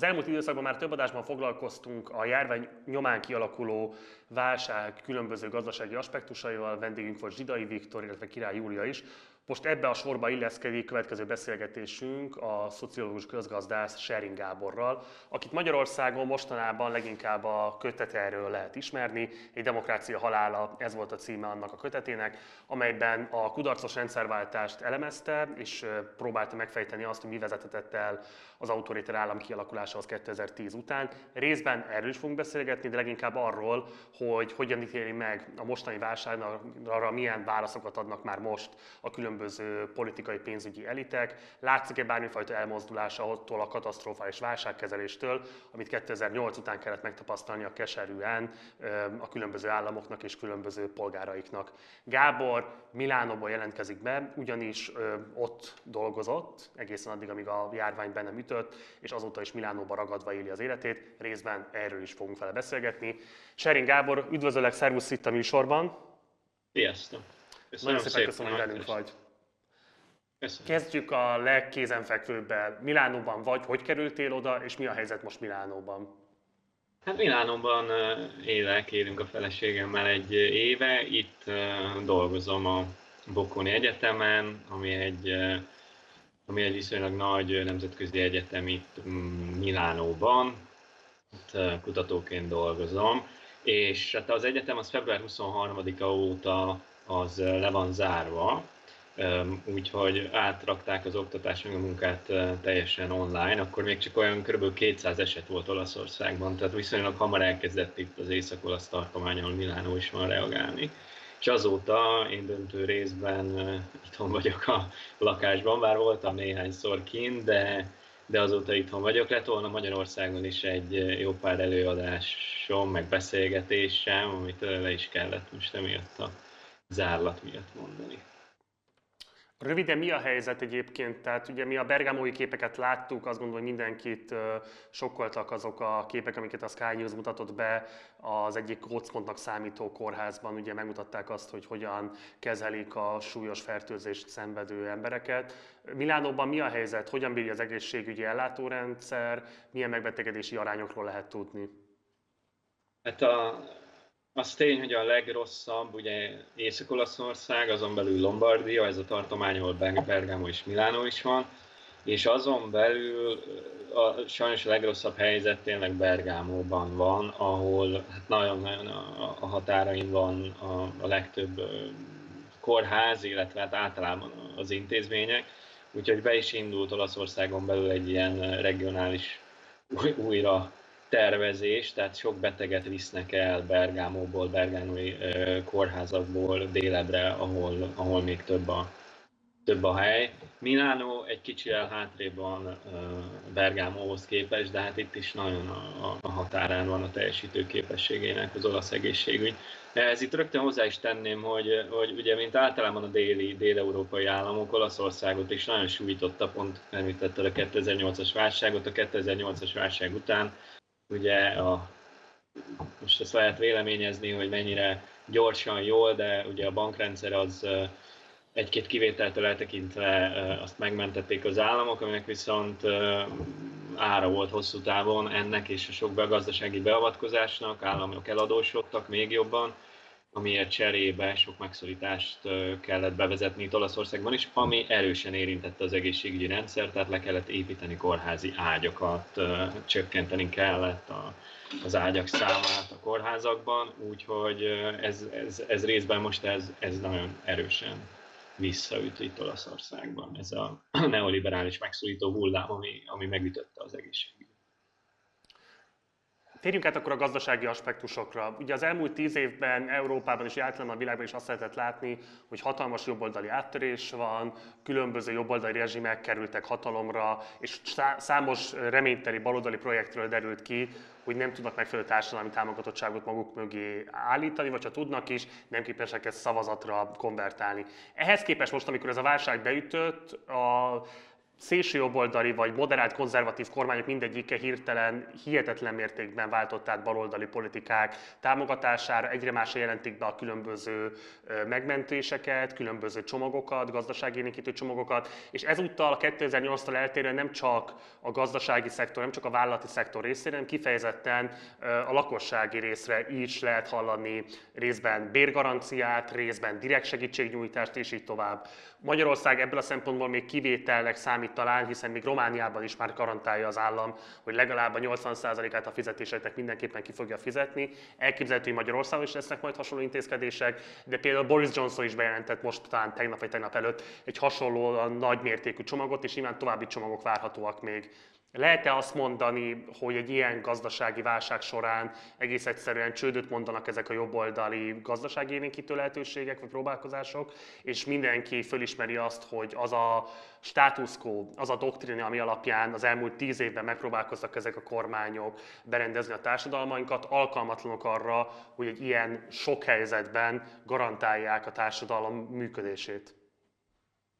Az elmúlt időszakban már több adásban foglalkoztunk a járvány nyomán kialakuló válság különböző gazdasági aspektusaival. Vendégünk volt Zsidai Viktor, illetve Király Júlia is. Most ebbe a sorba illeszkedik következő beszélgetésünk a szociológus közgazdász Sering Gáborral, akit Magyarországon mostanában leginkább a kötetéről lehet ismerni. Egy demokrácia halála, ez volt a címe annak a kötetének, amelyben a kudarcos rendszerváltást elemezte, és próbálta megfejteni azt, hogy mi vezetett el az autoriter állam kialakulásához 2010 után. Részben erről is fogunk beszélgetni, de leginkább arról, hogy hogyan ítéli meg a mostani válságra, milyen válaszokat adnak már most a különböző politikai pénzügyi elitek. Látszik-e bármifajta elmozdulás attól a katasztrofális válságkezeléstől, amit 2008 után kellett megtapasztalni a keserűen a különböző államoknak és különböző polgáraiknak. Gábor Milánóból jelentkezik be, ugyanis ott dolgozott egészen addig, amíg a járvány be nem ütött, és azóta is Milánóba ragadva éli az életét. Részben erről is fogunk vele beszélgetni. Sering Gábor, üdvözöllek, szervusz itt a műsorban. Sziasztok! Köszönöm Nagyon szépen köszönöm, hogy velünk vagy. Köszönöm. Kezdjük a legkézenfekvőbbel. Milánóban vagy, hogy kerültél oda, és mi a helyzet most Milánóban? Hát Milánóban élek, élünk a feleségemmel egy éve. Itt dolgozom a Bocconi Egyetemen, ami egy, ami egy viszonylag nagy nemzetközi egyetem itt Milánóban. Itt kutatóként dolgozom. És hát az egyetem az február 23-a óta az le van zárva, úgyhogy átrakták az oktatás meg a munkát teljesen online, akkor még csak olyan kb. 200 eset volt Olaszországban, tehát viszonylag hamar elkezdett itt az észak-olasz tartomány, ahol Milánó is van reagálni. És azóta én döntő részben itthon vagyok a lakásban, bár voltam néhányszor kint, de, de azóta itthon vagyok. Lett volna Magyarországon is egy jó pár előadásom, meg beszélgetésem, amit le is kellett most emiatt a zárlat miatt mondani. Röviden mi a helyzet egyébként? Tehát ugye mi a bergamói képeket láttuk, azt gondolom, hogy mindenkit sokkoltak azok a képek, amiket a Sky News mutatott be az egyik kocpontnak számító kórházban. Ugye megmutatták azt, hogy hogyan kezelik a súlyos fertőzést szenvedő embereket. Milánóban mi a helyzet? Hogyan bírja az egészségügyi ellátórendszer? Milyen megbetegedési arányokról lehet tudni? Hát a, az tény, hogy a legrosszabb, ugye Észak-Olaszország, azon belül Lombardia, ez a tartomány, ahol Bergamo és Milánó is van, és azon belül a, sajnos a legrosszabb helyzet tényleg Bergámóban van, ahol hát nagyon-nagyon a, a határain van a, a legtöbb kórház, illetve hát általában az intézmények. Úgyhogy be is indult Olaszországon belül egy ilyen regionális újra tervezés, tehát sok beteget visznek el Bergámóból, bergámói kórházakból délebre, ahol, ahol még több a, több a hely. Milánó egy kicsivel hátrébb van Bergámóhoz képest, de hát itt is nagyon a, a határán van a teljesítő képességének az olasz egészségügy. Ez itt rögtön hozzá is tenném, hogy, hogy ugye, mint általában a déli, dél-európai államok, Olaszországot is nagyon sújtotta, pont említetted a 2008-as válságot, a 2008-as válság után ugye a, most ezt lehet véleményezni, hogy mennyire gyorsan, jól, de ugye a bankrendszer az egy-két kivételtől eltekintve azt megmentették az államok, aminek viszont ára volt hosszú távon ennek és a sok gazdasági beavatkozásnak, államok eladósodtak még jobban, amiért cserébe sok megszorítást kellett bevezetni itt Olaszországban is, ami erősen érintette az egészségügyi rendszer, tehát le kellett építeni kórházi ágyakat, csökkenteni kellett a, az ágyak számát a kórházakban, úgyhogy ez, ez, ez részben most ez, ez nagyon erősen visszaüt itt Olaszországban, ez a neoliberális megszólító hullám, ami, ami megütötte az egészségügyet. Térjünk át akkor a gazdasági aspektusokra. Ugye az elmúlt tíz évben Európában és általában a világban is azt lehetett látni, hogy hatalmas jobboldali áttörés van, különböző jobboldali rezsimek kerültek hatalomra, és számos reményteli baloldali projektről derült ki, hogy nem tudnak megfelelő társadalmi támogatottságot maguk mögé állítani, vagy ha tudnak is, nem képesek ezt szavazatra konvertálni. Ehhez képest most, amikor ez a válság beütött, a szélsőjobboldali vagy moderált konzervatív kormányok mindegyike hirtelen hihetetlen mértékben váltott át baloldali politikák támogatására, egyre másra jelentik be a különböző megmentéseket, különböző csomagokat, gazdaságélénkítő csomagokat, és ezúttal 2008-tól eltérően nem csak a gazdasági szektor, nem csak a vállalati szektor részére, hanem kifejezetten a lakossági részre is lehet hallani részben bérgaranciát, részben direkt segítségnyújtást, és így tovább. Magyarország ebből a szempontból még kivételnek számít talán, hiszen még Romániában is már garantálja az állam, hogy legalább a 80%-át a fizetéseknek mindenképpen ki fogja fizetni. Elképzelhető, hogy Magyarországon is lesznek majd hasonló intézkedések, de például Boris Johnson is bejelentett most talán tegnap vagy tegnap előtt egy hasonló nagy mértékű csomagot, és nyilván további csomagok várhatóak még lehet-e azt mondani, hogy egy ilyen gazdasági válság során egész egyszerűen csődöt mondanak ezek a jobboldali gazdaságélénkítő lehetőségek vagy próbálkozások, és mindenki fölismeri azt, hogy az a status quo, az a doktrina, ami alapján az elmúlt tíz évben megpróbálkoztak ezek a kormányok berendezni a társadalmainkat, alkalmatlanok arra, hogy egy ilyen sok helyzetben garantálják a társadalom működését.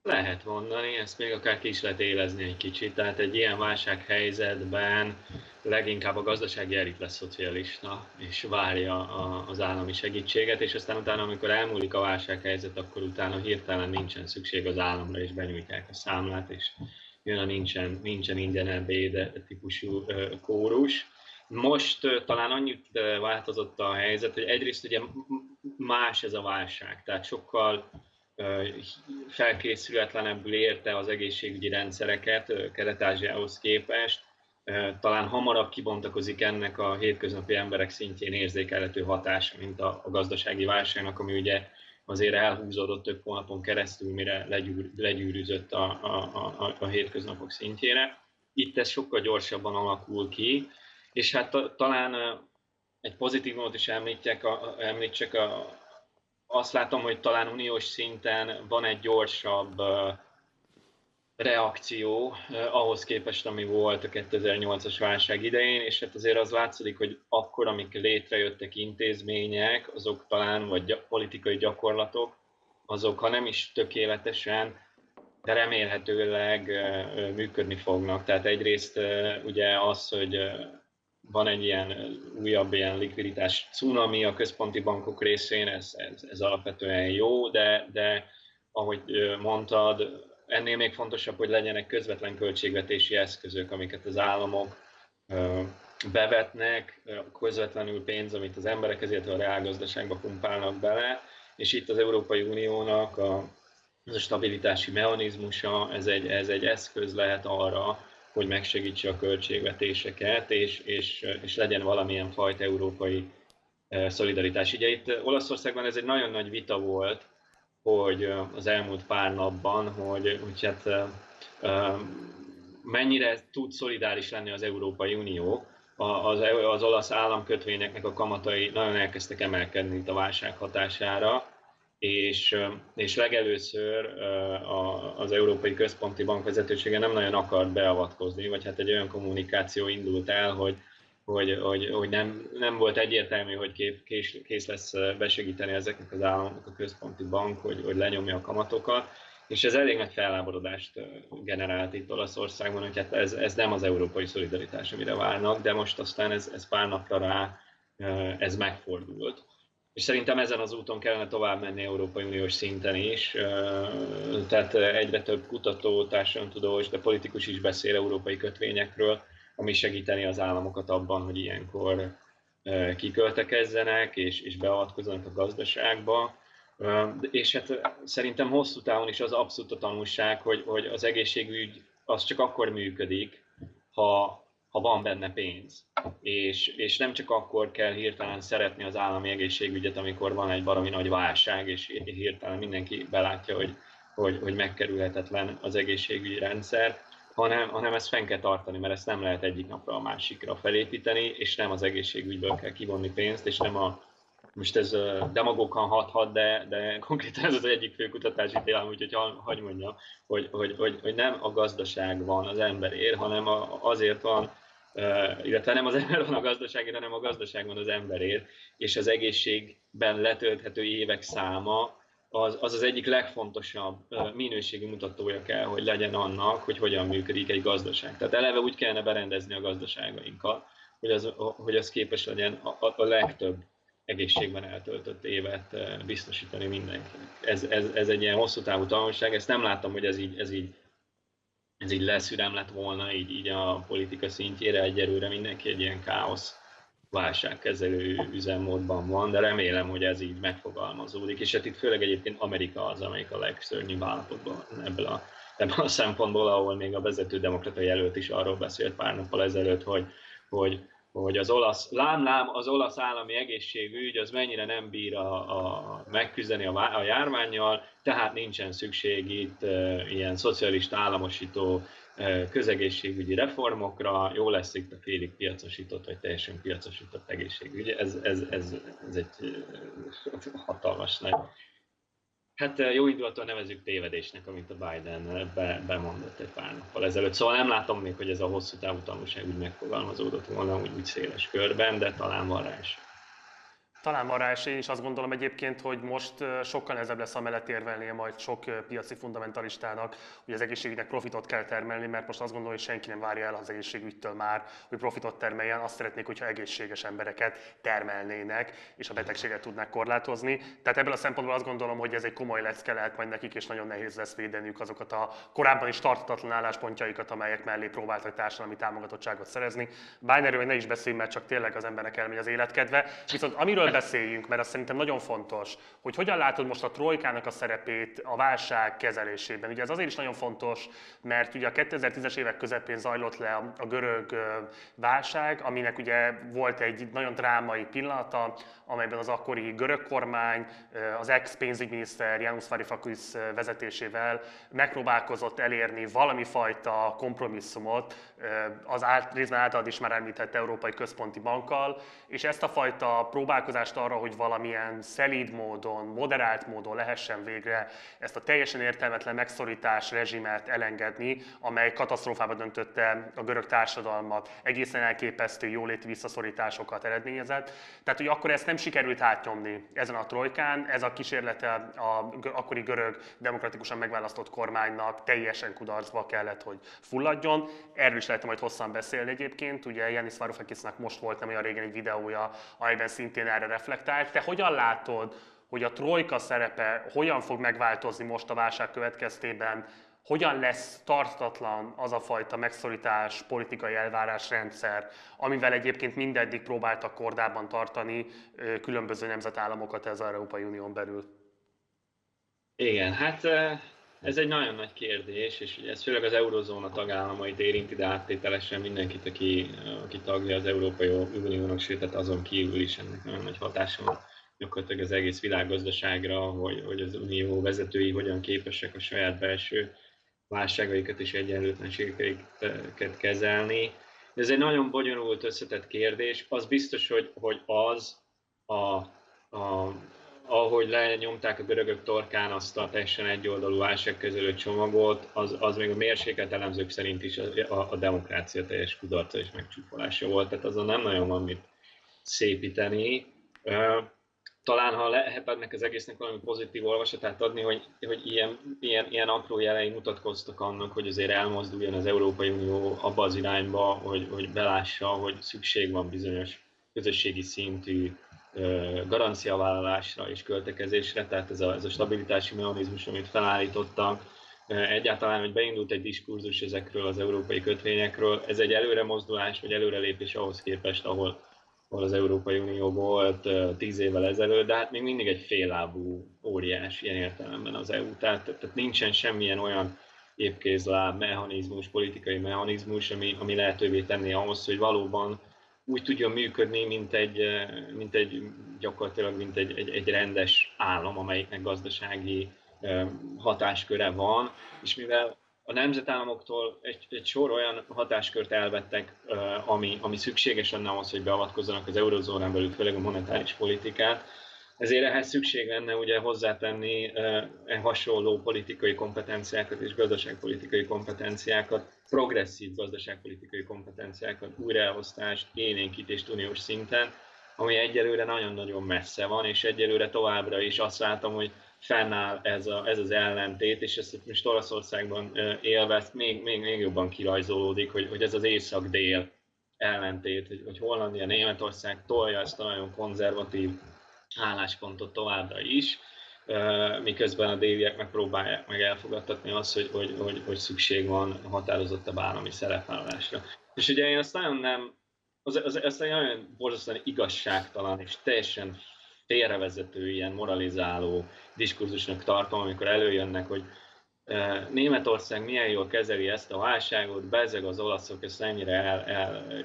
Lehet mondani, ezt még akár ki is lehet élezni egy kicsit. Tehát egy ilyen válsághelyzetben leginkább a gazdasági elit lesz szocialista, és várja az állami segítséget, és aztán utána, amikor elmúlik a válsághelyzet, akkor utána hirtelen nincsen szükség az államra, és benyújtják a számlát, és jön a nincsen, nincsen ingyen ebéd típusú kórus. Most talán annyit változott a helyzet, hogy egyrészt ugye más ez a válság, tehát sokkal felkészületlenebbül érte az egészségügyi rendszereket Kelet-Ázsiához képest. Talán hamarabb kibontakozik ennek a hétköznapi emberek szintjén érzékelhető hatása, mint a, gazdasági válságnak, ami ugye azért elhúzódott több hónapon keresztül, mire legyűr, legyűrűzött a, a, a, a hétköznapok szintjére. Itt ez sokkal gyorsabban alakul ki, és hát talán egy pozitívumot is említsek, a, említsek a, azt látom, hogy talán uniós szinten van egy gyorsabb reakció ahhoz képest, ami volt a 2008-as válság idején, és hát azért az látszik, hogy akkor, amik létrejöttek intézmények, azok talán, vagy politikai gyakorlatok, azok, ha nem is tökéletesen, de remélhetőleg működni fognak. Tehát egyrészt ugye az, hogy van egy ilyen újabb ilyen likviditás cunami a központi bankok részén, ez, ez, ez alapvetően jó, de, de ahogy mondtad, ennél még fontosabb, hogy legyenek közvetlen költségvetési eszközök, amiket az államok bevetnek, közvetlenül pénz, amit az emberek ezért a reálgazdaságba pumpálnak bele, és itt az Európai Uniónak a, a stabilitási mechanizmusa, ez egy, ez egy eszköz lehet arra, hogy megsegítse a költségvetéseket, és, és, és legyen valamilyen fajta európai szolidaritás. Ugye itt Olaszországban ez egy nagyon nagy vita volt, hogy az elmúlt pár napban, hogy, hogy hát mennyire tud szolidáris lenni az Európai Unió. Az, az olasz államkötvényeknek a kamatai nagyon elkezdtek emelkedni itt a válság hatására, és, és legelőször az Európai Központi Bank vezetősége nem nagyon akart beavatkozni, vagy hát egy olyan kommunikáció indult el, hogy, hogy, hogy, hogy nem, nem volt egyértelmű, hogy kép, kész, kész lesz besegíteni ezeknek az államoknak a központi bank, hogy, hogy lenyomja a kamatokat, és ez elég nagy felláborodást generált itt Olaszországban, hogy hát ez, ez nem az európai szolidaritás, amire várnak, de most aztán ez, ez pár napra rá ez megfordult és szerintem ezen az úton kellene tovább menni Európai Uniós szinten is. Tehát egyre több kutató, társadalomtudós, de politikus is beszél európai kötvényekről, ami segíteni az államokat abban, hogy ilyenkor kiköltekezzenek és, és beavatkozzanak a gazdaságba. És hát szerintem hosszú távon is az abszolút a tanulság, hogy, hogy az egészségügy az csak akkor működik, ha, ha van benne pénz. És, és nem csak akkor kell hirtelen szeretni az állami egészségügyet, amikor van egy valami nagy válság, és hirtelen mindenki belátja, hogy, hogy, hogy megkerülhetetlen az egészségügyi rendszer, hanem, hanem ezt fenn kell tartani, mert ezt nem lehet egyik napra a másikra felépíteni, és nem az egészségügyből kell kivonni pénzt, és nem a, most ez demagókan hathat, de, de konkrétan ez az egyik fő kutatási témám, úgyhogy hagyd mondjam, hogy, hogy, hogy, hogy nem a gazdaság van az emberért, hanem a, azért van illetve nem az ember van a gazdaságért, hanem a gazdaság van az emberért, és az egészségben letölthető évek száma az, az az egyik legfontosabb minőségi mutatója kell, hogy legyen annak, hogy hogyan működik egy gazdaság. Tehát eleve úgy kellene berendezni a gazdaságainkat, hogy az, hogy az képes legyen a, a legtöbb egészségben eltöltött évet biztosítani mindenkinek. Ez, ez, ez egy ilyen hosszú távú tanulság, ezt nem láttam, hogy ez így, ez így, ez így leszürem lett volna így, így a politika szintjére, egyelőre mindenki egy ilyen káosz válságkezelő üzemmódban van, de remélem, hogy ez így megfogalmazódik, és hát itt főleg egyébként Amerika az, amelyik a legszörnyűbb állapotban ebből a, ebből a szempontból, ahol még a vezető demokrata jelölt is arról beszélt pár nappal ezelőtt, hogy, hogy hogy az olasz, lám-lám az olasz állami egészségügy az mennyire nem bír a, a megküzdeni a, a járványjal, tehát nincsen szükség itt e, ilyen szocialista államosító e, közegészségügyi reformokra, jó lesz itt a félig piacosított vagy teljesen piacosított egészségügy. Ez, ez, ez, ez egy hatalmas nagy Hát jó indulaton nevezük tévedésnek, amit a Biden be, bemondott egy pár nappal ezelőtt. Szóval nem látom még, hogy ez a hosszú távú tanulság úgy megfogalmazódott volna úgy, úgy széles körben, de talán van rá is. Talán van rá én is azt gondolom egyébként, hogy most sokkal nehezebb lesz amellett érvelnie majd sok piaci fundamentalistának, hogy az egészségügynek profitot kell termelni, mert most azt gondolom, hogy senki nem várja el az egészségügytől már, hogy profitot termeljen, azt szeretnék, hogyha egészséges embereket termelnének, és a betegséget tudnák korlátozni. Tehát ebből a szempontból azt gondolom, hogy ez egy komoly lecke lehet majd nekik, és nagyon nehéz lesz védeniük azokat a korábban is tartatatlan álláspontjaikat, amelyek mellé próbáltak társadalmi támogatottságot szerezni. Erről ne is beszéljünk, mert csak tényleg az embernek elmegy az életkedve. Viszont amiről beszéljünk, mert azt szerintem nagyon fontos, hogy hogyan látod most a trojkának a szerepét a válság kezelésében. Ugye ez azért is nagyon fontos, mert ugye a 2010-es évek közepén zajlott le a, görög válság, aminek ugye volt egy nagyon drámai pillanata, amelyben az akkori görög kormány, az ex-pénzügyminiszter János Varoufakis vezetésével megpróbálkozott elérni valami fajta kompromisszumot az ált, részben általad is már említett Európai Központi Bankkal, és ezt a fajta próbálkozást arra, hogy valamilyen szelíd módon, moderált módon lehessen végre ezt a teljesen értelmetlen megszorítás rezsimet elengedni, amely katasztrófába döntötte a görög társadalmat, egészen elképesztő jóléti visszaszorításokat eredményezett. Tehát, hogy akkor ezt nem sikerült átnyomni ezen a trojkán, ez a kísérlete a akkori görög demokratikusan megválasztott kormánynak teljesen kudarcba kellett, hogy fulladjon. Erről is lehetne majd hosszan beszélni egyébként. Ugye Janis Varoufakisnak most volt nem olyan régen egy videója, amelyben szintén erre reflektált. Te hogyan látod, hogy a trojka szerepe hogyan fog megváltozni most a válság következtében, hogyan lesz tartatlan az a fajta megszorítás, politikai elvárásrendszer, amivel egyébként mindeddig próbáltak kordában tartani különböző nemzetállamokat az Európai Unión belül? Igen, hát ez egy nagyon nagy kérdés, és ez főleg az eurozóna tagállamait érinti, de áttételesen mindenkit, aki, aki tagja az Európai Uniónak, sőt, tehát azon kívül is ennek nagyon nagy hatása van gyakorlatilag az egész világgazdaságra, hogy, hogy az unió vezetői hogyan képesek a saját belső válságaikat és egyenlőtlenségeiket kezelni. Ez egy nagyon bonyolult, összetett kérdés. Az biztos, hogy, hogy az, a, a, ahogy lenyomták a görögök torkán azt a teljesen egyoldalú válságkezelő csomagot, az, az még a mérsékelt elemzők szerint is a, a, a demokrácia teljes kudarca és megcsúfolása volt, tehát azon nem nagyon van mit szépíteni. Talán ha lehet ennek az egésznek valami pozitív olvasatát adni, hogy, hogy ilyen, ilyen, ilyen apró jelei mutatkoztak annak, hogy azért elmozduljon az Európai Unió abba az irányba, hogy, hogy belássa, hogy szükség van bizonyos közösségi szintű garanciavállalásra és költekezésre, tehát ez a, ez a stabilitási mechanizmus, amit felállítottak, egyáltalán, hogy beindult egy diskurzus ezekről az európai kötvényekről, ez egy előre mozdulás, vagy előrelépés ahhoz képest, ahol ahol az Európai Unió volt tíz évvel ezelőtt, de hát még mindig egy féllábú óriás ilyen értelemben az EU. Tehát, tehát nincsen semmilyen olyan épkézláb mechanizmus, politikai mechanizmus, ami, ami lehetővé tenné ahhoz, hogy valóban úgy tudjon működni, mint egy, mint egy gyakorlatilag mint egy, egy, egy rendes állam, amelyiknek gazdasági hatásköre van, és mivel a nemzetállamoktól egy, egy sor olyan hatáskört elvettek, ami, ami szükséges lenne ahhoz, hogy beavatkozzanak az eurozónán belül, főleg a monetáris politikát. Ezért ehhez szükség lenne ugye hozzátenni e hasonló politikai kompetenciákat és gazdaságpolitikai kompetenciákat, progresszív gazdaságpolitikai kompetenciákat, újraelosztást, élénkítést uniós szinten, ami egyelőre nagyon-nagyon messze van, és egyelőre továbbra is azt látom, hogy fennáll ez, a, ez az ellentét, és ezt most Olaszországban élve, ezt még, még, még jobban kirajzolódik, hogy, hogy ez az észak-dél ellentét, hogy, hogy Hollandia, Németország tolja ezt a nagyon konzervatív álláspontot továbbra is, miközben a déliek megpróbálják meg elfogadtatni azt, hogy, hogy, hogy, hogy szükség van határozottabb állami szerepvállalásra. És ugye én azt nagyon nem, az, az, az nagyon borzasztóan igazságtalan és teljesen félrevezető, ilyen moralizáló diskurzusnak tartom, amikor előjönnek, hogy Németország milyen jól kezeli ezt a válságot, bezeg az olaszok ezt ennyire el,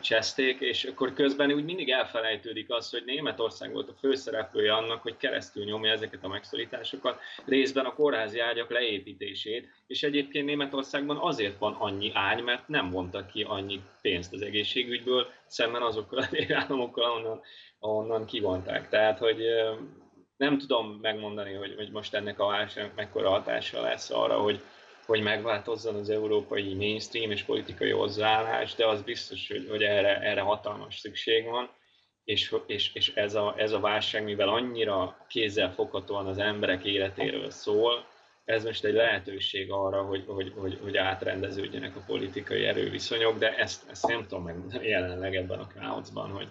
és akkor közben úgy mindig elfelejtődik az, hogy Németország volt a főszereplője annak, hogy keresztül nyomja ezeket a megszorításokat, részben a kórházi ágyak leépítését, és egyébként Németországban azért van annyi ágy, mert nem vontak ki annyi pénzt az egészségügyből, szemben azokkal a államokkal, ahonnan, ahonnan kivonták. Tehát, hogy nem tudom megmondani, hogy, hogy most ennek a válságnak mekkora hatása lesz arra, hogy, hogy megváltozzon az európai mainstream és politikai hozzáállás, de az biztos, hogy, hogy erre, erre hatalmas szükség van, és, és, és ez, a, ez a válság, mivel annyira kézzel foghatóan az emberek életéről szól, ez most egy lehetőség arra, hogy, hogy, hogy, hogy átrendeződjenek a politikai erőviszonyok, de ezt, ezt nem tudom megmondani jelenleg ebben a káoszban, hogy,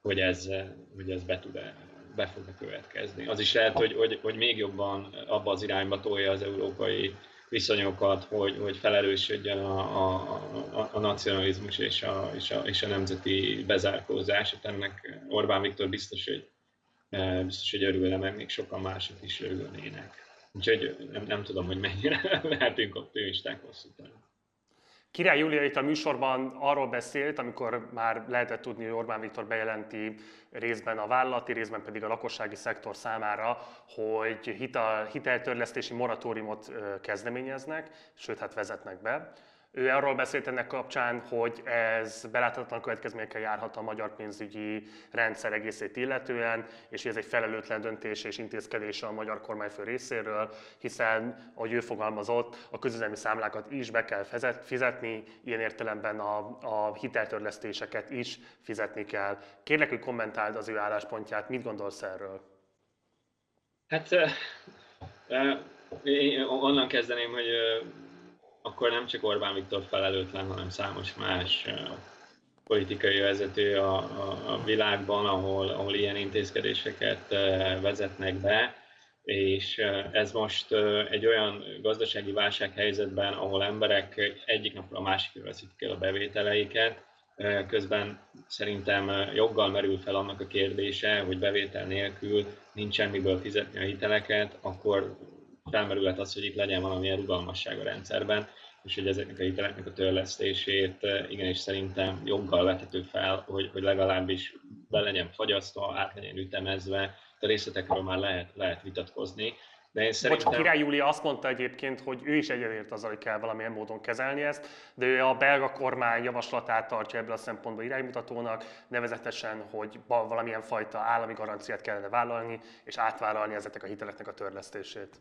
hogy, ez, hogy ez be tud-e be fognak következni. Az is lehet, hogy, hogy, hogy még jobban abba az irányba tolja az európai viszonyokat, hogy, hogy felerősödjön a, a, a, a nacionalizmus és a, és, a, és a nemzeti bezárkózás. Hát ennek Orbán Viktor biztos, hogy, e, biztos, hogy örülne, meg még sokan mások is örülnének. Úgyhogy nem, nem tudom, hogy mennyire lehetünk optimisták hosszú távon. Király Júlia itt a műsorban arról beszélt, amikor már lehetett tudni, hogy Orbán Viktor bejelenti részben a vállalati, részben pedig a lakossági szektor számára, hogy hitel, hiteltörlesztési moratóriumot kezdeményeznek, sőt, hát vezetnek be. Ő arról beszélt ennek kapcsán, hogy ez beláthatatlan következményekkel járhat a magyar pénzügyi rendszer egészét illetően, és ez egy felelőtlen döntés és intézkedés a magyar kormányfő részéről, hiszen, ahogy ő fogalmazott, a közüzemi számlákat is be kell fizetni, ilyen értelemben a, a hiteltörlesztéseket is fizetni kell. Kérlek, hogy kommentáld az ő álláspontját, mit gondolsz erről? Hát én onnan kezdeném, hogy akkor nem csak Orbán Viktor felelőtlen, hanem számos más politikai vezető a, a, a világban, ahol, ahol ilyen intézkedéseket vezetnek be, és ez most egy olyan gazdasági válsághelyzetben, ahol emberek egyik napra a másikra veszítik el a bevételeiket, közben szerintem joggal merül fel annak a kérdése, hogy bevétel nélkül nincs semmiből fizetni a hiteleket, akkor felmerülhet az, hogy itt legyen valamilyen rugalmasság a rendszerben, és hogy ezeknek a hiteleknek a törlesztését eh, igenis szerintem joggal vethető fel, hogy, hogy legalábbis be legyen fagyasztva, át legyen ütemezve, a részletekről már lehet, lehet vitatkozni. De én szerintem... Bocs, Király Júlia azt mondta egyébként, hogy ő is egyetért azzal, hogy kell valamilyen módon kezelni ezt, de ő a belga kormány javaslatát tartja ebből a szempontból iránymutatónak, nevezetesen, hogy valamilyen fajta állami garanciát kellene vállalni, és átvállalni ezeknek a hiteleknek a törlesztését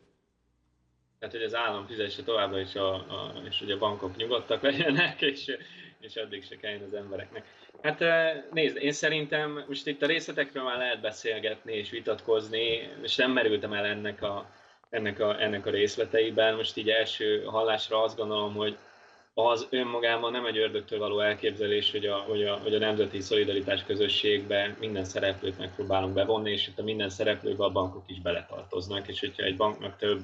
tehát hogy az állam fizesse továbbra is, a, a, és hogy a bankok nyugodtak legyenek, és, és addig se kelljen az embereknek. Hát nézd, én szerintem most itt a részletekről már lehet beszélgetni és vitatkozni, és nem merültem el ennek a, ennek a, ennek a részleteiben. Most így első hallásra azt gondolom, hogy az önmagában nem egy ördögtől való elképzelés, hogy a, hogy a, hogy a nemzeti szolidaritás közösségbe minden szereplőt megpróbálunk bevonni, és itt a minden szereplőbe a bankok is beletartoznak, és hogyha egy banknak több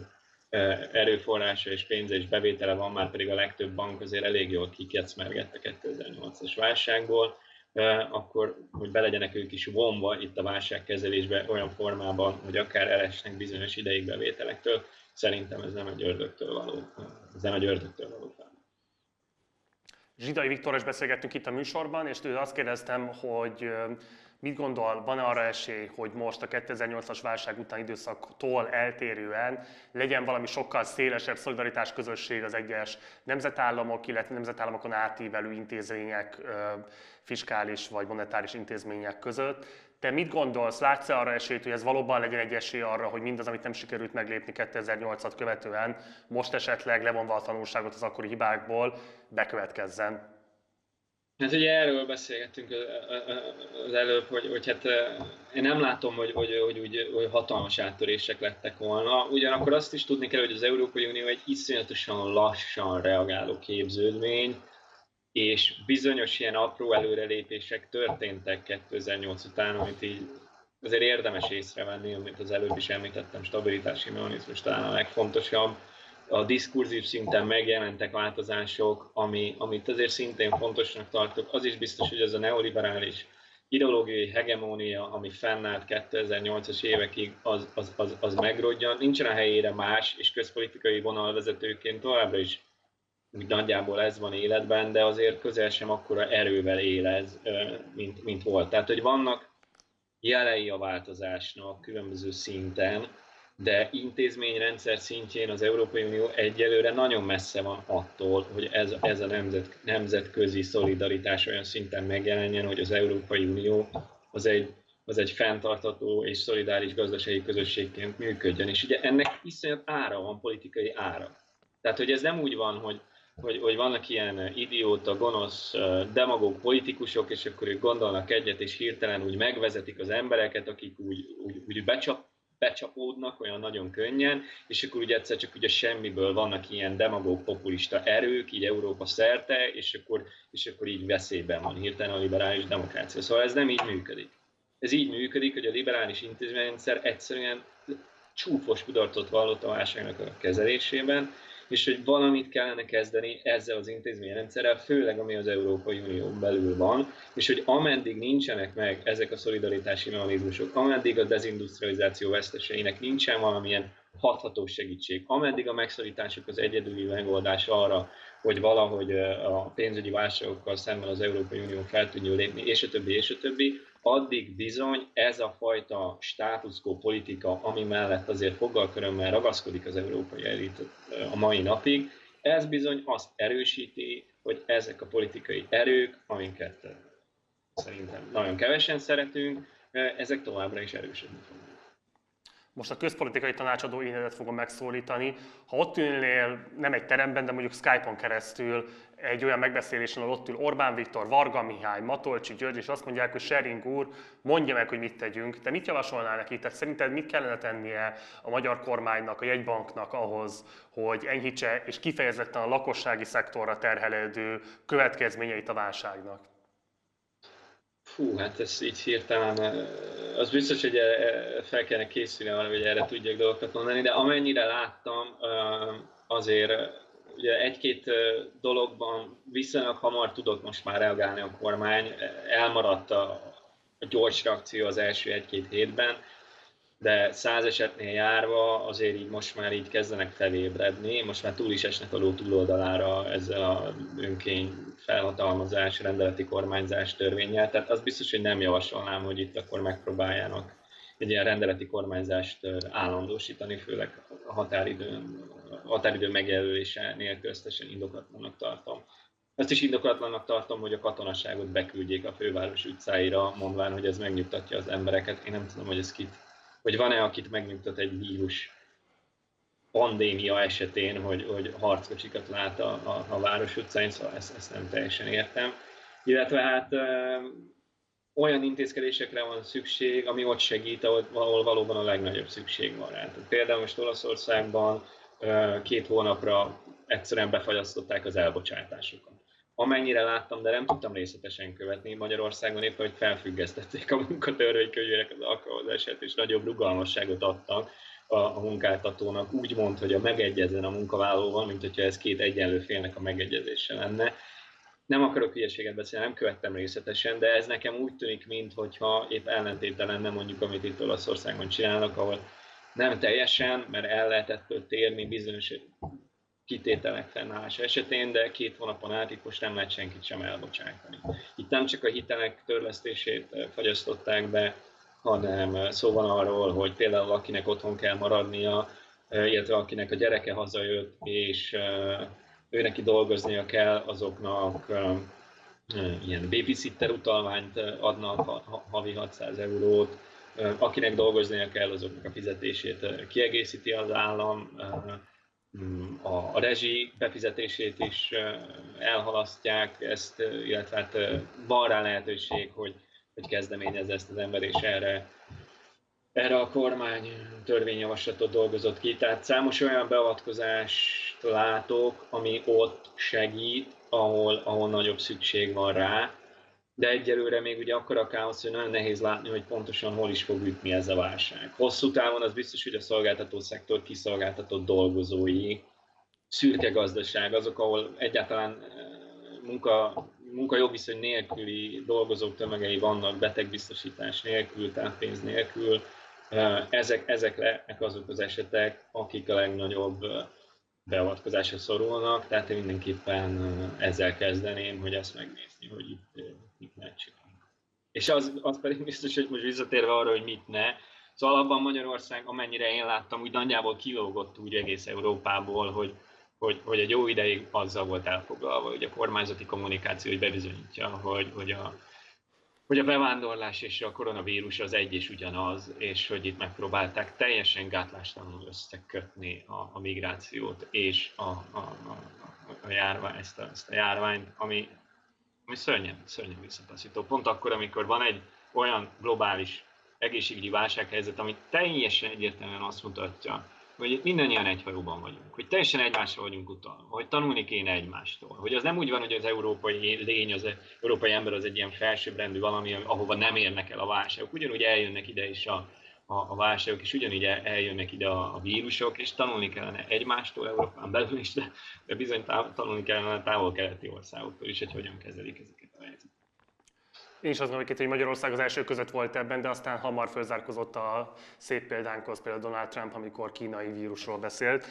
erőforrása és pénze és bevétele van, már pedig a legtöbb bank azért elég jól kikecmergett a 2008-as válságból, akkor hogy be legyenek ők is vonva itt a válságkezelésbe olyan formában, hogy akár elesnek bizonyos ideig bevételektől, szerintem ez nem egy ördögtől való, ez nem egy ördögtől való fel. Zsidai Viktoros beszélgettünk itt a műsorban, és tőle azt kérdeztem, hogy Mit gondol, van arra esély, hogy most a 2008-as válság után időszaktól eltérően legyen valami sokkal szélesebb szolidaritás közösség az egyes nemzetállamok, illetve nemzetállamokon átívelő intézmények, fiskális vagy monetáris intézmények között? Te mit gondolsz, látsz arra esélyt, hogy ez valóban legyen egy esély arra, hogy mindaz, amit nem sikerült meglépni 2008-at követően, most esetleg levonva a tanulságot az akkori hibákból, bekövetkezzen? Hát ugye erről beszélgettünk az előbb, hogy, hogy hát én nem látom, hogy, hogy, hogy, hogy, hogy hatalmas áttörések lettek volna. Ugyanakkor azt is tudni kell, hogy az Európai Unió egy iszonyatosan lassan reagáló képződmény, és bizonyos ilyen apró előrelépések történtek 2008 után, amit így azért érdemes észrevenni, amit az előbb is említettem, stabilitási mechanizmus talán a legfontosabb. A diskurzív szinten megjelentek változások, ami, amit azért szintén fontosnak tartok. Az is biztos, hogy ez a neoliberális ideológiai hegemónia, ami fennállt 2008-as évekig, az, az, az, az megrodjan. Nincsen a helyére más, és közpolitikai vonalvezetőként továbbra is nagyjából ez van életben, de azért közel sem akkora erővel él ez, mint, mint volt. Tehát, hogy vannak jelei a változásnak különböző szinten, de intézményrendszer szintjén az Európai Unió egyelőre nagyon messze van attól, hogy ez, ez a nemzet, nemzetközi szolidaritás olyan szinten megjelenjen, hogy az Európai Unió az egy, az egy fenntartató és szolidáris gazdasági közösségként működjön. És ugye ennek iszonyat ára van, politikai ára. Tehát, hogy ez nem úgy van, hogy hogy, hogy vannak ilyen idióta, gonosz, demagóg politikusok, és akkor ők gondolnak egyet, és hirtelen úgy megvezetik az embereket, akik úgy, úgy, úgy becsap, becsapódnak olyan nagyon könnyen, és akkor ugye egyszer csak ugye semmiből vannak ilyen demagóg populista erők, így Európa szerte, és akkor, és akkor így veszélyben van hirtelen a liberális demokrácia. Szóval ez nem így működik. Ez így működik, hogy a liberális intézményrendszer egyszerűen csúfos kudarcot vallott a válságnak a kezelésében, és hogy valamit kellene kezdeni ezzel az intézményrendszerrel, főleg ami az Európai Unión belül van, és hogy ameddig nincsenek meg ezek a szolidaritási mechanizmusok, ameddig a dezindustrializáció veszteseinek nincsen valamilyen hatható segítség, ameddig a megszorítások az egyedüli megoldás arra, hogy valahogy a pénzügyi válságokkal szemben az Európai Unió fel tudjon lépni, és a többi, és a többi, addig bizony ez a fajta státuszkó politika, ami mellett azért fogalkörömmel ragaszkodik az európai elit a mai napig, ez bizony azt erősíti, hogy ezek a politikai erők, amiket szerintem nagyon kevesen szeretünk, ezek továbbra is erősödni fognak. Most a közpolitikai tanácsadó énedet fogom megszólítani. Ha ott ülnél, nem egy teremben, de mondjuk Skype-on keresztül egy olyan megbeszélésen, ahol ott ül Orbán Viktor, Varga Mihály, Matolcsi György, és azt mondják, hogy Sering úr, mondja meg, hogy mit tegyünk. Te mit javasolnál neki? Tehát szerinted mit kellene tennie a magyar kormánynak, a jegybanknak ahhoz, hogy enyhítse és kifejezetten a lakossági szektorra terhelődő következményeit a válságnak? Fú, hát ez így hirtelen, az biztos, hogy fel kellene készülni arra, hogy erre tudjak dolgokat mondani, de amennyire láttam, azért ugye egy-két dologban viszonylag hamar tudott most már reagálni a kormány, elmaradt a, a gyors reakció az első egy-két hétben, de száz esetnél járva azért így most már így kezdenek felébredni, most már túl is esnek a ló túloldalára ezzel a önkény felhatalmazás, rendeleti kormányzás törvényel, tehát az biztos, hogy nem javasolnám, hogy itt akkor megpróbáljanak egy ilyen rendeleti kormányzást állandósítani, főleg a határidő, a határidő megjelölése nélkül összesen indokatlannak tartom. Azt is indokatlannak tartom, hogy a katonaságot beküldjék a főváros utcáira, mondván, hogy ez megnyugtatja az embereket. Én nem tudom, hogy ez kit, hogy van-e, akit megnyugtat egy vírus pandémia esetén, hogy, hogy harckocsikat lát a, a, a város utcáin, szóval ezt, ezt nem teljesen értem. Illetve hát olyan intézkedésekre van szükség, ami ott segít, ahol, ahol valóban a legnagyobb szükség van rá. Tehát például most Olaszországban két hónapra egyszerűen befagyasztották az elbocsátásokat. Amennyire láttam, de nem tudtam részletesen követni, Magyarországon éppen, hogy felfüggesztették a munkatörvénykönyvének az alkalmazását, és nagyobb rugalmasságot adtak a, a munkáltatónak, úgy mond, hogy a megegyezzen a munkavállalóval, mint hogyha ez két egyenlő félnek a megegyezése lenne nem akarok hülyeséget beszélni, nem követtem részletesen, de ez nekem úgy tűnik, mintha épp ellentéte lenne mondjuk, amit itt Olaszországban csinálnak, ahol nem teljesen, mert el lehetett térni bizonyos kitételek fennállása esetén, de két hónapon át itt most nem lehet senkit sem elbocsátani. Itt nem csak a hitelek törlesztését fagyasztották be, hanem szó van arról, hogy például akinek otthon kell maradnia, illetve akinek a gyereke hazajött, és ő neki dolgoznia kell, azoknak ilyen babysitter utalványt adnak, havi 600 eurót, akinek dolgoznia kell, azoknak a fizetését kiegészíti az állam, a, a rezsi befizetését is elhalasztják, ezt, illetve hát van rá lehetőség, hogy, hogy kezdeményezze ezt az ember, és erre, erre a kormány törvényjavaslatot dolgozott ki. Tehát számos olyan beavatkozást látok, ami ott segít, ahol, ahol nagyobb szükség van rá, de egyelőre még ugye akkor a káosz, hogy nagyon nehéz látni, hogy pontosan hol is fog ütni ez a válság. Hosszú távon az biztos, hogy a szolgáltató szektor kiszolgáltatott dolgozói, szürke gazdaság, azok, ahol egyáltalán eh, munka, munka jogviszony nélküli dolgozók tömegei vannak, betegbiztosítás nélkül, táppénz nélkül, eh, ezek, ezek lehetnek azok az esetek, akik a legnagyobb eh, beavatkozásra szorulnak, tehát én mindenképpen ezzel kezdeném, hogy ezt megnézni, hogy itt ne csinálni. És az, az pedig biztos, hogy most visszatérve arra, hogy mit ne, szóval alapban Magyarország, amennyire én láttam, úgy nagyjából kilógott úgy egész Európából, hogy, hogy, hogy egy jó ideig azzal volt elfoglalva, hogy a kormányzati kommunikáció hogy bebizonyítja, hogy, hogy a, hogy a bevándorlás és a koronavírus az egy és ugyanaz, és hogy itt megpróbálták teljesen gátlástalanul összekötni a, a migrációt és a, a, a, a, járvány, ezt, a, ezt a járványt, ami, ami szörnyen, szörnyen visszataszító. Pont akkor, amikor van egy olyan globális egészségügyi válsághelyzet, ami teljesen egyértelműen azt mutatja, hogy mindannyian egy hajóban vagyunk, hogy teljesen egymásra vagyunk utalva, hogy tanulni kéne egymástól, hogy az nem úgy van, hogy az európai lény, az európai ember az egy ilyen felsőbbrendű valami, ahova nem érnek el a válságok, ugyanúgy eljönnek ide is a, a, a válságok, és ugyanígy eljönnek ide a, a vírusok, és tanulni kellene egymástól, Európán belül is, de, de bizony tanulni kellene a távol-keleti országoktól is, hogy hogyan kezelik ezeket a helyzetet. Én is azt gondolom, hogy Magyarország az első között volt ebben, de aztán hamar fölzárkozott a szép példánkhoz, például Donald Trump, amikor kínai vírusról beszélt.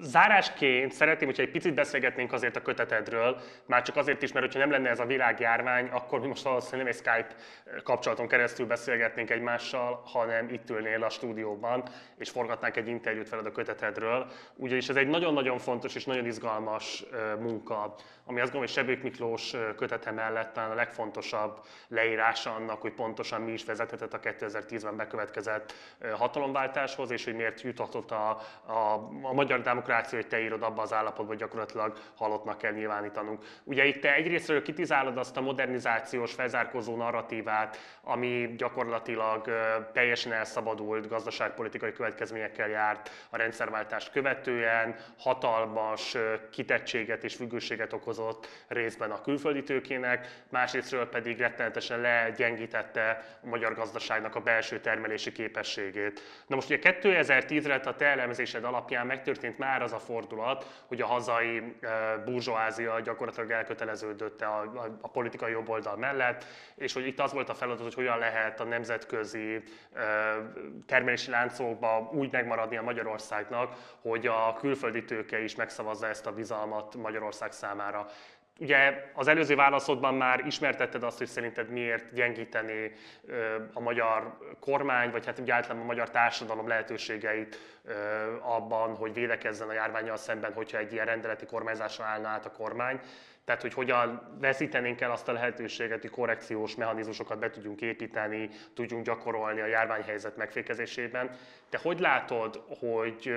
Zárásként szeretném, hogyha egy picit beszélgetnénk azért a kötetedről, már csak azért is, mert hogyha nem lenne ez a világjárvány, akkor mi most valószínűleg nem egy Skype kapcsolaton keresztül beszélgetnénk egymással, hanem itt ülnél a stúdióban, és forgatnánk egy interjút veled a kötetedről. Ugyanis ez egy nagyon-nagyon fontos és nagyon izgalmas munka, ami azt gondolom, hogy Sebők Miklós kötete mellett talán a legfontosabb leírása annak, hogy pontosan mi is vezethetett a 2010-ben bekövetkezett hatalomváltáshoz, és hogy miért juthatott a, a, a magyar demokrácia, hogy te írod abba az állapotba, hogy gyakorlatilag halottnak kell nyilvánítanunk. Ugye itt te egyrésztről kitizálod azt a modernizációs, felzárkozó narratívát, ami gyakorlatilag teljesen elszabadult gazdaságpolitikai következményekkel járt a rendszerváltást követően, hatalmas kitettséget és függőséget okozott részben a külföldi tőkének, másrésztről pedig rettenetesen legyengítette a magyar gazdaságnak a belső termelési képességét. Na most ugye 2010-re a te elemzésed alapján megtörtént már az a fordulat, hogy a hazai burzsóázia gyakorlatilag elköteleződött a, a, a politikai jobboldal mellett, és hogy itt az volt a feladat, hogy hogyan lehet a nemzetközi termelési láncokba úgy megmaradni a Magyarországnak, hogy a külföldi tőke is megszavazza ezt a bizalmat Magyarország számára. Ugye az előző válaszodban már ismertetted azt, hogy szerinted miért gyengíteni a magyar kormány, vagy hát általában a magyar társadalom lehetőségeit abban, hogy védekezzen a járványjal szemben, hogyha egy ilyen rendeleti kormányzásra állna át a kormány. Tehát, hogy hogyan veszítenénk el azt a lehetőséget, hogy korrekciós mechanizmusokat be tudjunk építeni, tudjunk gyakorolni a járványhelyzet megfékezésében. Te hogy látod, hogy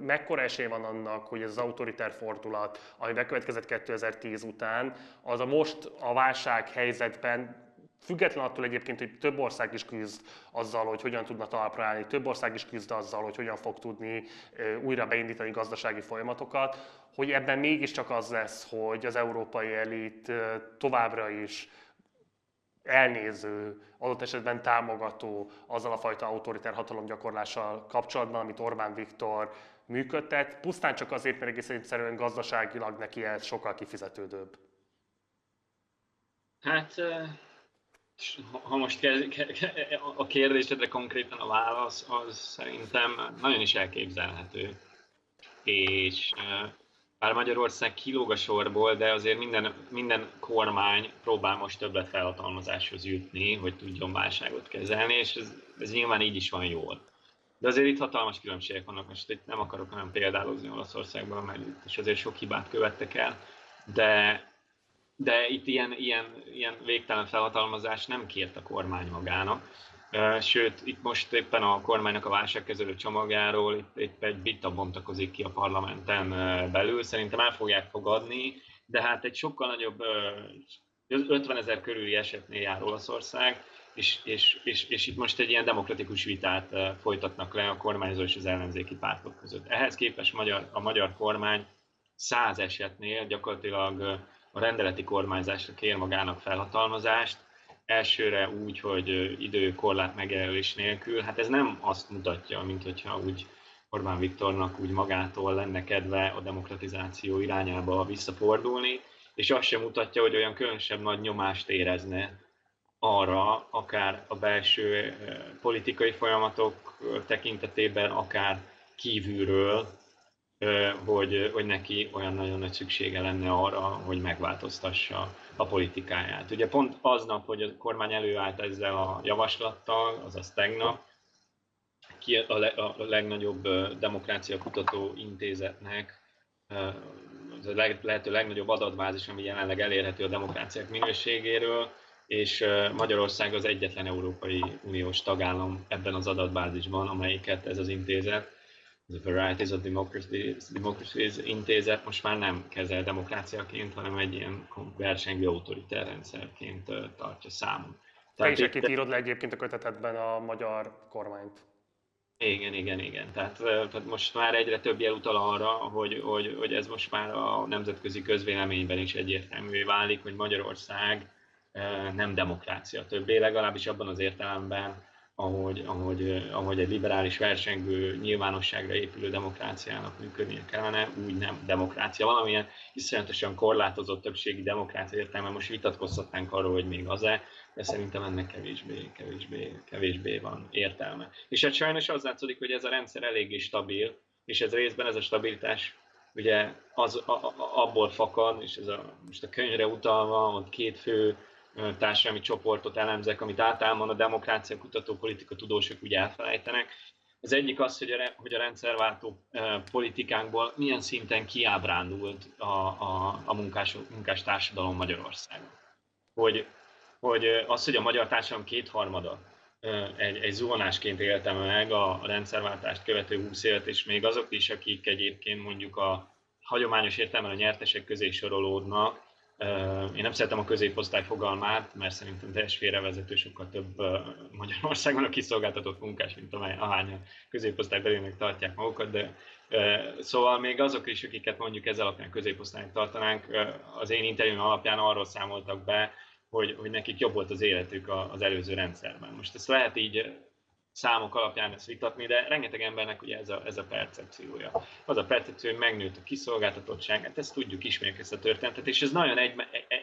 mekkora esély van annak, hogy ez az autoritár fordulat, ami bekövetkezett 2010 után, az a most a válság helyzetben Független attól egyébként, hogy több ország is küzd azzal, hogy hogyan tudna talpra állni, több ország is küzd azzal, hogy hogyan fog tudni újra beindítani gazdasági folyamatokat, hogy ebben mégiscsak az lesz, hogy az európai elit továbbra is elnéző, adott esetben támogató azzal a fajta autoritár hatalomgyakorlással kapcsolatban, amit Orbán Viktor működtet, pusztán csak azért, mert egész egyszerűen gazdaságilag neki ez sokkal kifizetődőbb. Hát ha most a kérdésedre konkrétan a válasz, az szerintem nagyon is elképzelhető. És bár Magyarország kilóg a sorból, de azért minden, minden kormány próbál most többet felhatalmazáshoz jutni, hogy tudjon válságot kezelni, és ez, ez nyilván így is van jól. De azért itt hatalmas különbségek vannak, most itt nem akarok olyan példálozni Olaszországban, mert itt is azért sok hibát követtek el, de de itt ilyen, ilyen, ilyen végtelen felhatalmazás nem kért a kormány magának. Sőt, itt most éppen a kormánynak a válságkezelő csomagjáról itt, itt egy vita bontakozik ki a parlamenten belül. Szerintem el fogják fogadni, de hát egy sokkal nagyobb, 50 ezer körüli esetnél jár Olaszország, és, és, és, és itt most egy ilyen demokratikus vitát folytatnak le a kormányzó és az ellenzéki pártok között. Ehhez képest magyar, a magyar kormány száz esetnél gyakorlatilag a rendeleti kormányzásra kér magának felhatalmazást, elsőre úgy, hogy időkorlát megjelölés nélkül, hát ez nem azt mutatja, mint hogyha úgy Orbán Viktornak úgy magától lenne kedve a demokratizáció irányába visszafordulni, és azt sem mutatja, hogy olyan különösebb nagy nyomást érezne arra, akár a belső politikai folyamatok tekintetében, akár kívülről, hogy, hogy neki olyan nagyon nagy szüksége lenne arra, hogy megváltoztassa a politikáját. Ugye pont aznap, hogy a kormány előállt ezzel a javaslattal, azaz tegnap, ki a, le, a legnagyobb demokrácia kutató intézetnek az a leg, lehető legnagyobb adatbázis, ami jelenleg elérhető a demokráciák minőségéről, és Magyarország az egyetlen Európai Uniós tagállam ebben az adatbázisban, amelyiket ez az intézet a Varieties of Democracies, Democracies intézet most már nem kezel demokráciaként, hanem egy ilyen versengő autoritár rendszerként tartja számon. Te is itt írod le egyébként a kötetedben a magyar kormányt. Igen, igen, igen. Tehát, tehát most már egyre több jel utal arra, hogy, hogy, hogy ez most már a nemzetközi közvéleményben is egyértelművé válik, hogy Magyarország nem demokrácia többé, legalábbis abban az értelemben, ahogy, ahogy, ahogy egy liberális versengő nyilvánosságra épülő demokráciának működnie kellene, úgy nem demokrácia. Valamilyen iszonyatosan korlátozott többségi demokrácia értelme, most vitatkozhatnánk arról, hogy még az-e, de szerintem ennek kevésbé, kevésbé, kevésbé van értelme. És hát sajnos az látszik, hogy ez a rendszer eléggé stabil, és ez részben ez a stabilitás ugye az, a, a, abból fakad, és ez a, most a könyvre utalva, ott két fő társadalmi csoportot elemzek, amit általában a demokrácia kutató politika tudósok úgy elfelejtenek. Az egyik az, hogy a, hogy a rendszerváltó politikánkból milyen szinten kiábrándult a, a, a munkás, munkás társadalom Magyarországon. Hogy, hogy az, hogy a magyar társadalom kétharmada egy, egy zuhanásként élte meg a rendszerváltást követő 20 évet, és még azok is, akik egyébként mondjuk a hagyományos értelemben a nyertesek közé sorolódnak, én nem szeretem a középosztály fogalmát, mert szerintem teljes félrevezető sokkal több Magyarországon a kiszolgáltatott munkás, mint amely ahány a középosztály belének tartják magukat, de szóval még azok is, akiket mondjuk ez alapján középosztálynak tartanánk, az én interjúm alapján arról számoltak be, hogy, hogy nekik jobb volt az életük az előző rendszerben. Most ezt lehet így számok alapján ezt vitatni, de rengeteg embernek ugye ez a, ez a percepciója. Az a percepció, hogy megnőtt a kiszolgáltatottság, hát ezt tudjuk, ismerjük ezt a történetet, és ez nagyon egy,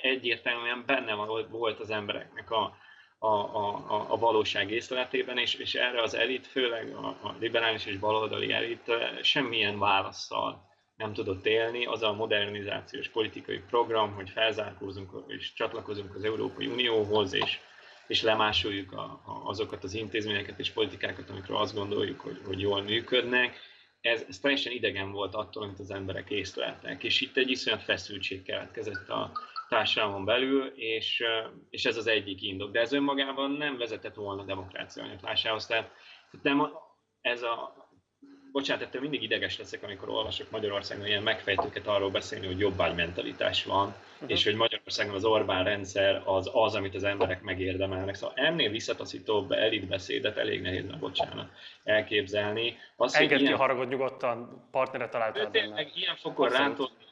egyértelműen benne volt az embereknek a, a, a, a valóság észletében, és, és erre az elit, főleg a, a liberális és baloldali elit semmilyen válaszsal nem tudott élni, az a modernizációs politikai program, hogy felzárkózunk és csatlakozunk az Európai Unióhoz, és és lemásoljuk a, a, azokat az intézményeket és politikákat, amikről azt gondoljuk, hogy, hogy jól működnek. Ez, ez teljesen idegen volt attól, amit az emberek észleltek, és itt egy iszonyat feszültség keletkezett a társadalmon belül, és, és ez az egyik indok. De ez önmagában nem vezetett volna a demokrácia anyaglásához. Tehát, tehát nem ez a, bocsánat, ettől mindig ideges leszek, amikor olvasok Magyarországon ilyen megfejtőket arról beszélni, hogy jobbágymentalitás van, uh-huh. és hogy Magyarországon az Orbán rendszer az az, amit az emberek megérdemelnek. Szóval ennél visszataszítóbb elitbeszédet elég nehéz, na bocsánat, elképzelni. Az, Engedd ilyen... ki a haragot nyugodtan, partnere találtál benne. Ilyen fokon rántott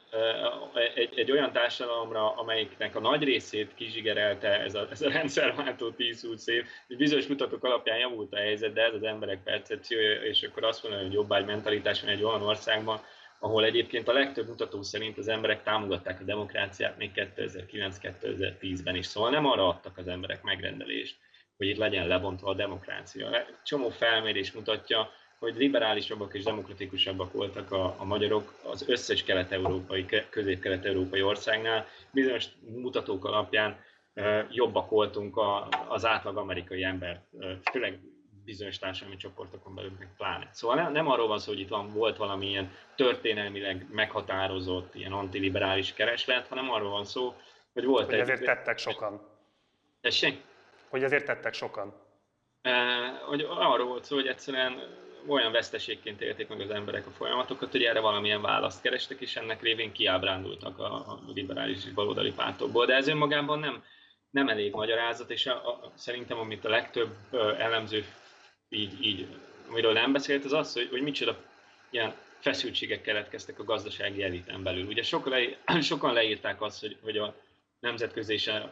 egy, egy olyan társadalomra, amelyiknek a nagy részét kizsigerelte ez a, ez a rendszerváltó 10-20 év, bizonyos mutatók alapján javult a helyzet, de ez az emberek percepciója, és akkor azt mondani, hogy jobbágy mentalitás van egy olyan országban, ahol egyébként a legtöbb mutató szerint az emberek támogatták a demokráciát még 2009-2010-ben is. Szóval nem arra adtak az emberek megrendelést, hogy itt legyen lebontva a demokrácia. Csomó felmérés mutatja, hogy liberálisabbak és demokratikusabbak voltak a, a magyarok az összes kelet-európai, közép-kelet-európai országnál. Bizonyos mutatók alapján jobbak voltunk a, az átlag amerikai ember, főleg bizonyos társadalmi csoportokon belül, meg pláne. Szóval nem, nem arról van szó, hogy itt van, volt valamilyen történelmileg meghatározott ilyen antiliberális kereslet, hanem arról van szó, hogy volt hogy egy... ezért tettek sokan. Tessék? Hogy ezért tettek sokan. hogy arról volt szó, hogy egyszerűen olyan veszteségként élték meg az emberek a folyamatokat, hogy erre valamilyen választ kerestek, és ennek révén kiábrándultak a, a liberális baloldali pártokból. De ez önmagában nem, nem elég magyarázat, és a, a, szerintem amit a legtöbb elemző így, így amiről nem beszélt, az az, hogy, hogy micsoda ilyen feszültségek keletkeztek a gazdasági eliten belül. Ugye sokan, le, sokan leírták azt, hogy, hogy a nemzetközi és a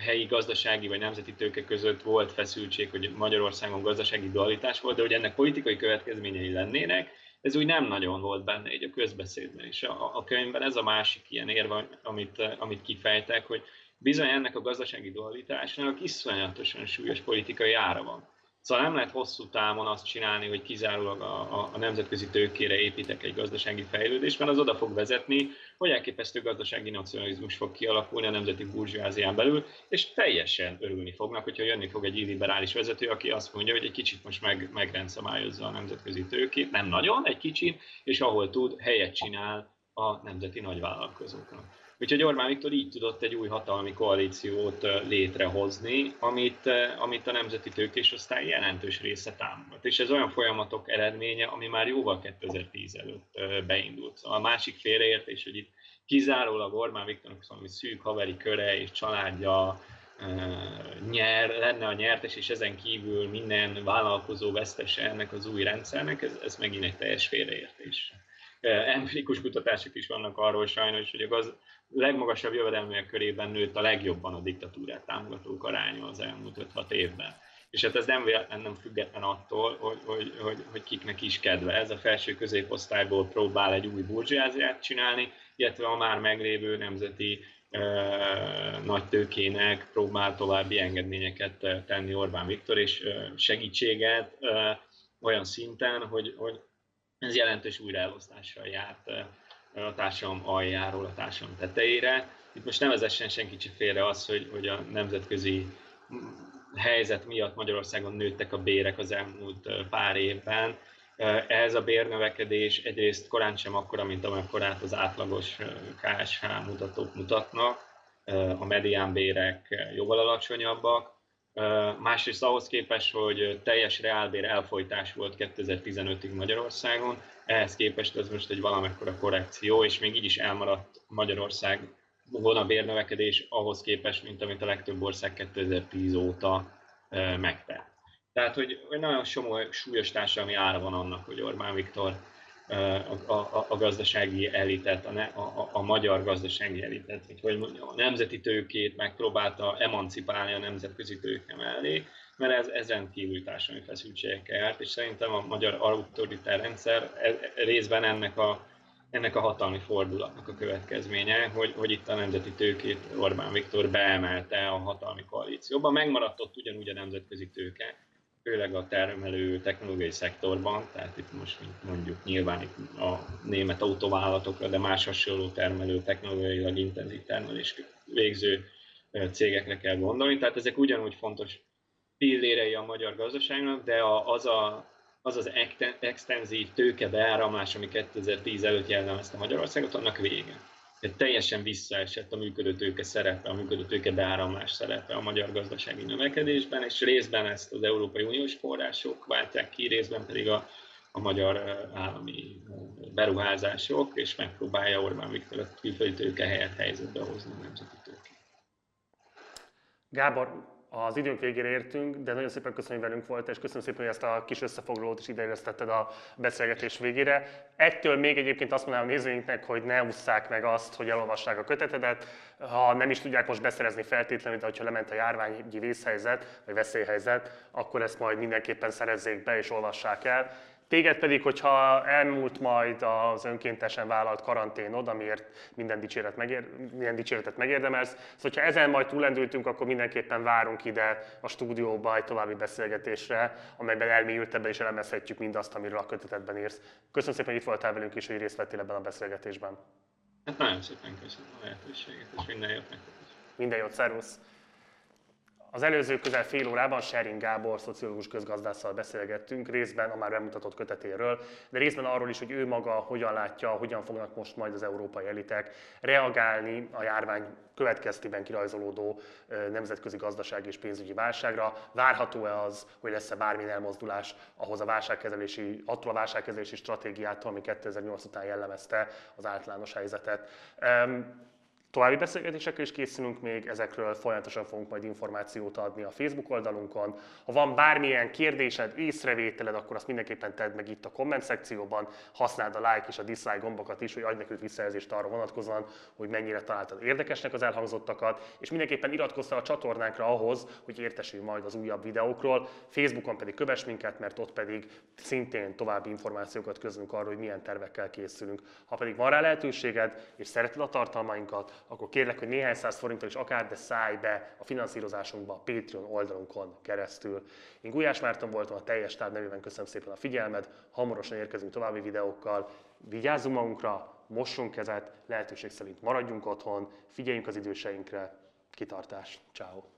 helyi gazdasági vagy nemzeti tőke között volt feszültség, hogy Magyarországon gazdasági dualitás volt, de hogy ennek politikai következményei lennének, ez úgy nem nagyon volt benne így a közbeszédben. És a, a könyvben ez a másik ilyen érve, amit, amit kifejtek, hogy bizony ennek a gazdasági dualitásnak iszonyatosan súlyos politikai ára van. Szóval nem lehet hosszú távon azt csinálni, hogy kizárólag a, a, a nemzetközi tőkére építek egy gazdasági fejlődést, mert az oda fog vezetni, hogy elképesztő gazdasági nacionalizmus fog kialakulni a nemzeti burzsóázián belül, és teljesen örülni fognak, hogyha jönni fog egy illiberális vezető, aki azt mondja, hogy egy kicsit most meg, megrendszabályozza a nemzetközi tőkét, nem nagyon, egy kicsit, és ahol tud, helyet csinál a nemzeti nagyvállalkozóknak. Úgyhogy Orbán Viktor így tudott egy új hatalmi koalíciót létrehozni, amit, amit a nemzeti tőkés osztály jelentős része támogat. És ez olyan folyamatok eredménye, ami már jóval 2010 előtt beindult. Szóval a másik félreértés, hogy itt kizárólag Orbán Viktornak valami szűk haveri köre és családja nyer, lenne a nyertes, és ezen kívül minden vállalkozó vesztese ennek az új rendszernek, ez, ez megint egy teljes félreértés. Empirikus kutatások is vannak arról sajnos, hogy a gaz, legmagasabb jövedelműek körében nőtt a legjobban a diktatúrát támogatók aránya az elmúlt 5-6 évben. És hát ez nem nem független attól, hogy, hogy, hogy, hogy kiknek is kedve. Ez a felső középosztályból próbál egy új burzsiáziát csinálni, illetve a már meglévő nemzeti e, nagy tőkének próbál további engedményeket tenni Orbán Viktor, és e, segítséget e, olyan szinten, hogy, hogy ez jelentős újraelosztással járt a társadalom aljáról a társadalom tetejére. Itt most nem vezessen senki se félre az, hogy, hogy a nemzetközi helyzet miatt Magyarországon nőttek a bérek az elmúlt pár évben. Ez a bérnövekedés egyrészt korán sem akkora, mint amekkorát az átlagos KSH mutatók mutatnak. A medián bérek jóval alacsonyabbak, Másrészt ahhoz képest, hogy teljes reálbér elfolytás volt 2015-ig Magyarországon, ehhez képest ez most egy valamekkora korrekció, és még így is elmaradt Magyarország volna bérnövekedés ahhoz képest, mint amit a legtöbb ország 2010 óta megtett. Tehát, hogy nagyon súlyos társadalmi ára van annak, hogy Orbán Viktor a, a, a gazdasági elitet, a, a, a magyar gazdasági elitet, vagy hogy mondjam, a nemzeti tőkét megpróbálta emancipálni a nemzetközi tőke mellé, mert ez, ez rendkívül társadalmi feszültségekkel és szerintem a magyar autoritár rendszer e, részben ennek a, ennek a hatalmi fordulatnak a következménye, hogy, hogy itt a nemzeti tőkét Orbán Viktor beemelte a hatalmi koalícióba. Megmaradt ott ugyanúgy a nemzetközi tőke, főleg a termelő technológiai szektorban, tehát itt most mondjuk nyilván itt a német autóvállalatokra, de más hasonló termelő, technológiailag intenzív termelés végző cégekre kell gondolni. Tehát ezek ugyanúgy fontos pillérei a magyar gazdaságnak, de az a, az, az extenzív tőke beáramlás, ami 2010 előtt jellemezte Magyarországot, annak vége teljesen visszaesett a működőtőke szerepe, a működőtőke beáramlás szerepe a magyar gazdasági növekedésben, és részben ezt az Európai Uniós források váltják ki, részben pedig a, a magyar állami beruházások, és megpróbálja Orbán Viktor a külföldi tőke helyett helyzetbe hozni a nemzeti tőkét. Gábor, az időnk végére értünk, de nagyon szépen köszönöm, hogy velünk volt, és köszönöm szépen, hogy ezt a kis összefoglalót is ideéreztetted a beszélgetés végére. Ettől még egyébként azt mondanám a nézőinknek, hogy ne ússzák meg azt, hogy elolvassák a kötetedet. Ha nem is tudják most beszerezni feltétlenül, de hogyha lement a járványi vészhelyzet, vagy veszélyhelyzet, akkor ezt majd mindenképpen szerezzék be és olvassák el. Téged pedig, hogyha elmúlt majd az önkéntesen vállalt karanténod, amiért minden, dicséret megér, minden dicséretet megérdemelsz, szóval hogyha ezen majd túlendültünk, akkor mindenképpen várunk ide a stúdióba egy további beszélgetésre, amelyben elmélyültebben is elemezhetjük mindazt, amiről a kötetetben írsz. Köszönöm szépen, hogy itt voltál velünk és hogy részt vettél ebben a beszélgetésben. Hát nagyon szépen köszönöm a lehetőséget, és minden jót nektek Minden jót, szervusz! Az előző közel fél órában Sherin Gábor, szociológus közgazdásszal beszélgettünk, részben a már bemutatott kötetéről, de részben arról is, hogy ő maga hogyan látja, hogyan fognak most majd az európai elitek reagálni a járvány következtében kirajzolódó nemzetközi gazdaság és pénzügyi válságra. Várható-e az, hogy lesz-e bármilyen elmozdulás ahhoz a válságkezelési, attól a válságkezelési stratégiától, ami 2008 után jellemezte az általános helyzetet. További beszélgetésekkel is készülünk még, ezekről folyamatosan fogunk majd információt adni a Facebook oldalunkon. Ha van bármilyen kérdésed, észrevételed, akkor azt mindenképpen tedd meg itt a komment szekcióban, használd a like és a dislike gombokat is, hogy adj nekünk visszajelzést arra vonatkozóan, hogy mennyire találtad érdekesnek az elhangzottakat, és mindenképpen iratkozz a csatornánkra ahhoz, hogy értesülj majd az újabb videókról. Facebookon pedig kövess minket, mert ott pedig szintén további információkat közlünk arról, hogy milyen tervekkel készülünk. Ha pedig van rá lehetőséged, és szereted a tartalmainkat, akkor kérlek, hogy néhány száz forinttal is akár, de szállj be a finanszírozásunkba a Patreon oldalunkon keresztül. Én Gulyás Márton voltam, a teljes táv nevében köszönöm szépen a figyelmet, hamarosan érkezünk további videókkal, vigyázzunk magunkra, mossunk kezet, lehetőség szerint maradjunk otthon, figyeljünk az időseinkre, kitartás, ciao.